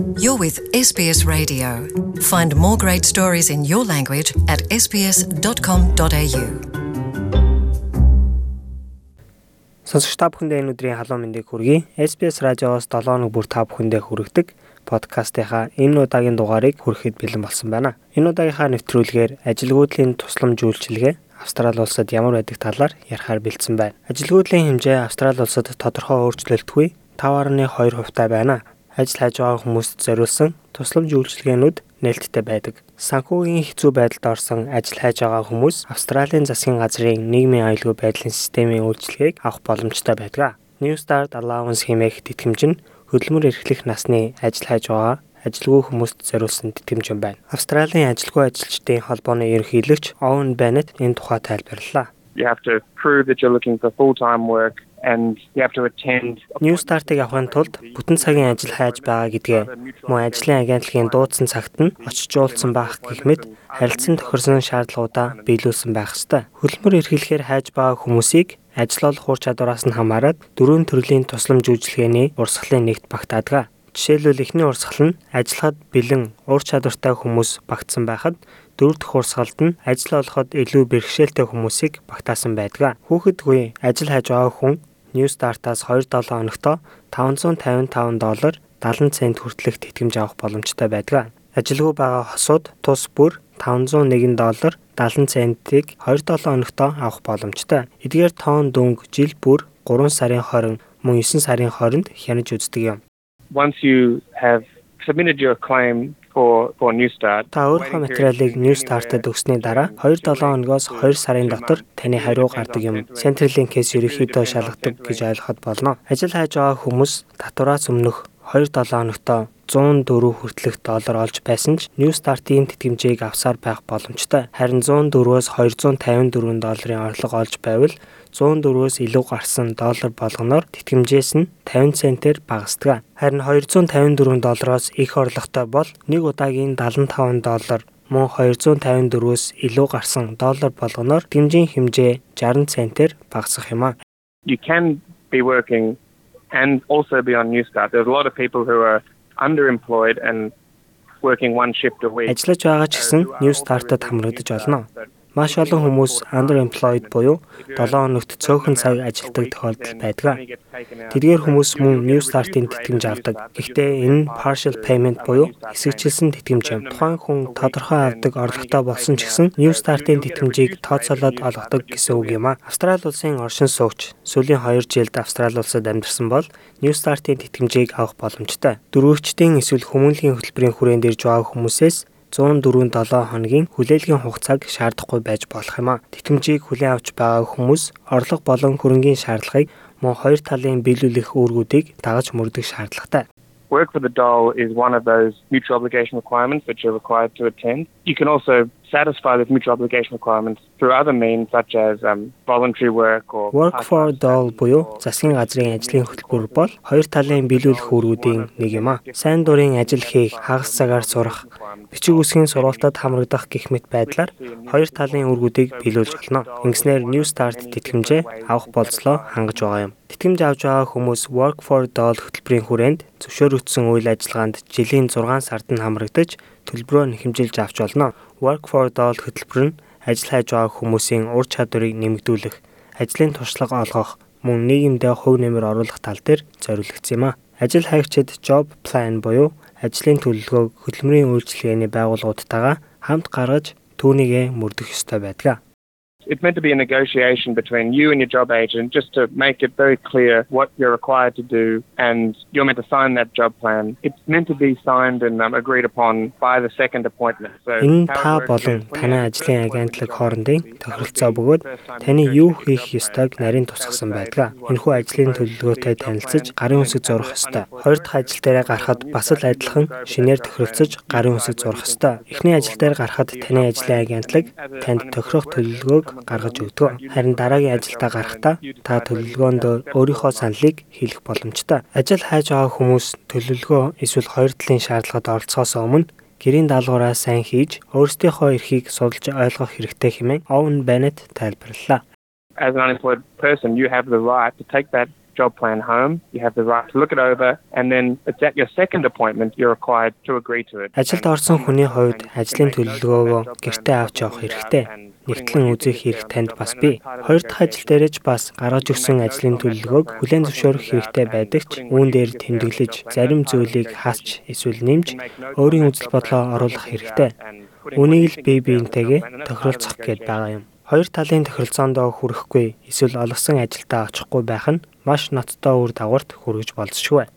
You're with SBS Radio. Find more great stories in your language at sbs.com.au. Сонсогч та бүхэндээ энэ өдрийн халуун мэндийг хүргэе. SBS радиоос 7 хоног бүр та бүхэндээ хүргэдэг подкастынхаа энэ удаагийн дугаарыг хүрэхэд бэлэн болсон байна. Энэ удаагийнхаа нэвтрүүлгээр ажилгүйдлийн тусламж үйлчилгээ Австрали улсад ямар байдаг талаар ярихаар бэлдсэн байна. Ажилгүйдлийн хэмжээ Австрали улсад тодорхой өөрчлөлтгүй 5.2% таа байна ажил хайж байгаа хүмүүст зориулсан тусламж үйлчилгээнүүд нээлттэй байдаг. Санхүүгийн хэцүү байдалд орсон ажил хайж байгаа хүмүүс Австралийн засгийн газрын нийгмийн аюулгүй байдлын системийн үйлчилгээг авах боломжтой байдаг. New Start Allowance хэмээх тэтгэмж нь хөдөлмөр эрхлэх насны ажил хайж байгаа ажилгүй хүмүүст зориулсан тэтгэмж юм байна. Австралийн ажилгүй ажилчдын холбооны ерөнхийлөгч Owen Bennett энэ тухай тайлбарллаа. You have to prove that you're looking for full-time work New Start-ыг авахын тулд бүтэн цагийн ажил хайж байгаа гэдгээ мөн ажлын агентлагийн дуудсан цагт нь очиж уулзсан байх гэх мэт харилцан тохирсон шаардлагуудаа биелүүлсэн байх ёстой. Хөлбөмбөр эрхлэхээр хайж байгаа хүмүүсийг ажил олох ур чадвараас нь хамаарат дөрвөн төрлийн тусламж үйлчилгээний урсгалын нэгт багтаадаг. Жишээлбэл эхний урсгал нь ажиллахад бэлэн ур чадвартай хүмүүс багтсан байхад дөрөв дэх урсгалд нь ажил олоход илүү бэрхшээлтэй хүмүүсийг багтаасан байдаг. Хүүхэдгүй ажил хайж байгаа хүн New Start-аас 2-7 хоногтоо 555 доллар 70 цент хүртэлх тэтгэмж авах боломжтой байдаг. Ажилгүй байгаа хосууд тус бүр 501 доллар 70 центийг 2-7 хоногтоо авах боломжтой. Эдгээр тоон дүнг жил бүр 3 сарын 20 мөн 9 сарын 20-нд хянаж үздэг юм. Once you have submitted your claim Та өөрийнхөө материалыг New Start-д өгсөний дараа 2-7 хоногоос 2 сарын дотор таны хариу гардаг юм. Centrelink-ээс ерөнхийдөө шалгадаг гэж ойлгоход болно. Ажил хайж байгаа хүмүүс татвараас өмнөх 2-7 хоногтоо 104 хүртэлх доллар олж байсан ч New Start-ийн тэтгэмжийг авсаар байх боломжтой. Харин 104-өөс 254 долларын орлого олж байвал 104-өөс илүү гарсан доллар болгоноор тэтгэмжээс нь 50 центээр багасдаг. Харин 254 доллароос их орлоготой бол нэг удаагийн 75 доллар мөн 254-өөс илүү гарсан доллар болгоноор тэтгэмжийн хэмжээ 60 центээр багасах юм а. You can be working and also be on New Start. There's a lot of people who are underemployed and working one shift a week. Ажиллаж байгаа ч гэсэн New Start-д хамрагдаж олно. Маш олон хүмүүс underemployed буюу 7 хоногт цөөхөн цаг ажилладаг тохиолдол байдаг. Тэдгээр хүмүүс мөн New Start-ийн тэтгэмж авдаг. Гэхдээ энэ partial payment буюу хэсэгчилсэн тэтгэмж юм. Тухайн хүн тодорхой авдаг орлоготой болсон ч гэсэн New Start-ийн тэтгэмжийг тооцоолоод олгодог гэсэн үг юм а. Австрали улсын оршин суугч сүүлийн 2 жилд Австрали улсад амьдарсан бол New Start-ийн тэтгэмжийг авах боломжтой. Дөрвөгчдийн эсвэл хүмүүнлэгийн хөтөлбөрийн хүрээнд ирж байгаа хүмүүсээс 104-7 хоногийн хүлээлгийн хугацааг шаардахгүй байж болох юм а. Тэтгэмжийг хүлээн авч байгаа хүмүүс орлого болон хөрөнгийн шаардлагыг мөн хоёр талын биелүүлэх үүргүүдийг дагаж мөрдөх шаардлагатай. Work for the dole is one of those mutual obligation requirements that you're required to attend. You can also satisfy those mutual obligation requirements through other means such as um, voluntary work or Work for dole буюу засгийн газрын ажлын хөтөлбөр бол хоёр талын биелүүлэх үүргүүдийн нэг юм а. Сайн дурын ажил хийх, хагас цагаар сурах, бичиг үсгийн сургалтад хамрагдах гэх мэт байдлаар хоёр талын үүргүүдийг биелүүлж болно. Ингэснээр New Start тэтгэмжээ авах болцлоо хангаж байгаа юм. Тэтгэмж авч байгаа хүмүүс Work for Dole хөтөлбөрийн хүрээнд зөвшөөрөгдсөн үйл ажиллагаанд жилийн 6 сард нь хамрагдаж төлбөрөө нэхэмжилж авч болно. Work for Dole хөтөлбөр нь ажил хайж байгаа хүмүүсийн ур чадварыг нэмэгдүүлэх, ажлын туршлага олгох, мөн нийгэмдээ хувь нэмэр оруулах тал дээр зориулагдсан юм а. Ажил хайгчид job plan буюу ажлын төлөвлөгөөг хөтөлмөрийн үйлчилгээний байгууллагуудтайгаа хамт гаргаж түүнийгээ мөрдөх ёстой байдаг. It's meant to be a negotiation between you and your job agent just to make it very clear what you're required to do and you're meant to sign that job plan. It's meant to be signed and um, agreed upon by the second appointment. So Энэ та болон таны ажлын агентлаг хоорондын тохиролцоо бөгөөд таны юу хийх ёстойг нарийн тусгасан байдаг. Энэхүү ажлын төлөвлөгөөтэй танилцж гарын үсэг зурх ёстой. Хоёр дахь ажил дээрээ гарахад бас л адилхан шинээр тохиролцож гарын үсэг зурх ёстой. Эхний ажил дээр гарахад таны ажлын агентлаг танд тохирох төлөвлөгөөг гаргаж өгдөг. Харин дараагийн ажилдаа гарахдаа та төлөвлөгөөнд өөрийнхөө саналыг хэлэх боломжтой. Ажил хайж байгаа хүмүүс төлөвлөгөө эсвэл хоёр талын шаардлагад оролцохоос өмнө гэрийн даалгавраа сайн хийж өөрсдийнхөө эрхийг судалж ойлгох хэрэгтэй хэмээн Owen Bennett тайлбарллаа. As an unemployed person, you have the right to take that job plan home. You have the right to look it over and then it's at your second appointment you're required to agree to it. Ажилд орсон хүний хувьд ажлын төлөвлөгөөгөө гэртээ авч явах хэрэгтэй. Нэгтлэн үзэх хэрэг танд бас бий. Хоёр дахь ажил дээрэж бас гаргаж өгсөн ажлын төлөвлөгөөг хүлээн зөвшөөрөх хэрэгтэй байдаг ч үүн дээр тэмдэглэж зарим зүйлийг хасч эсвэл нэмж өөрийн үзэл бодлоо оруулах хэрэгтэй. Үнийг л бие биентэйгээ тохиролцох гээд байгаа юм. Хоёр талын тохиролцоондоо хүрэхгүй эсвэл олгосон ажилдаа очихгүй байх нь маш ноцтой үр дагаварт хүргэж болзошгүй.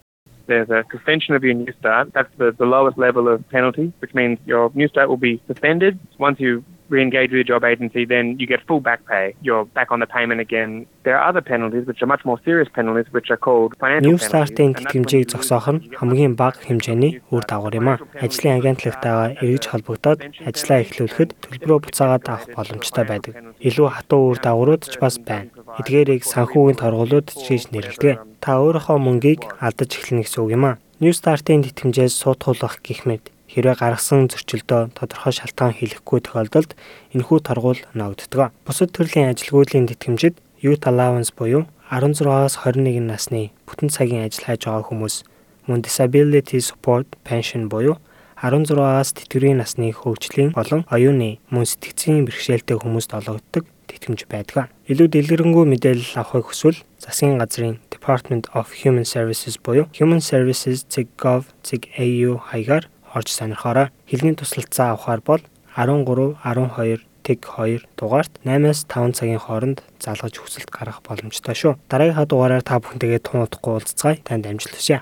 There's a suspension of your new start. That's the, the lowest level of penalty, which means your new start will be suspended once you re-engage with your job agency, then you get full back pay. You're back on the payment again. There are other penalties, which are much more serious penalties, which are called financial New Start-ийн тэтгэмжийг зогсоох нь хамгийн бага хэмжээний үр дагавар юм а. Ажлын агентлагтайгаа эргэж холбогдоод ажлаа эхлүүлэхэд төлбөрөө буцаагаад авах боломжтой байдаг. Илүү хатуу үр дагаврууд ч бас байна. Эдгээрийг санхүүгийн торгуулиуд ч гэж нэрлэдэг. Та өөрийнхөө мөнгийг алдаж эхлэнэ гэсэн үг юм а. New Start-ийн тэтгэмжээс суудхуулах гэх мэт Хэрвээ гаргасан зөрчилдөө тодорхой шалтгаан хэлэхгүй тохиолдолд энэхүү торгуул ногддог. Бусад төрлийн ажилгүйдлийн тэтгэмжид Youth Allowance буюу 16-аас 21 насны бүтэн цагийн ажил хайж байгаа хүмүүс мөн Disability Support Pension буюу 16-аас тэтгэврийн насны хөгжлийн болон оюуны мөн сэтгцийн бэрхшээлтэй хүмүүст олгогддог тэтгэмж байдаг. Илүү дэлгэрэнгүй мэдээлэл авахыг хүсвэл засгийн газрын Department of Human Services буюу humanservices.gov.au хаягаар орж сонирхоорой. Хэлний тусалцаа авахар бол 13 12 тэг 2 дугаарт 8-аас 5 цагийн хооронд залгаж хүсэлт гаргах боломжтой шүү. Дараагийн дугаараар та бүхэнтэйгээ тун удахгүй уулзцгаая. Танд амжилт хүсье.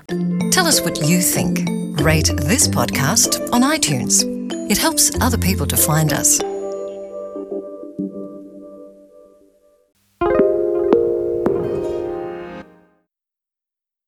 Tell us what you think. Rate this podcast on iTunes. It helps other people to find us.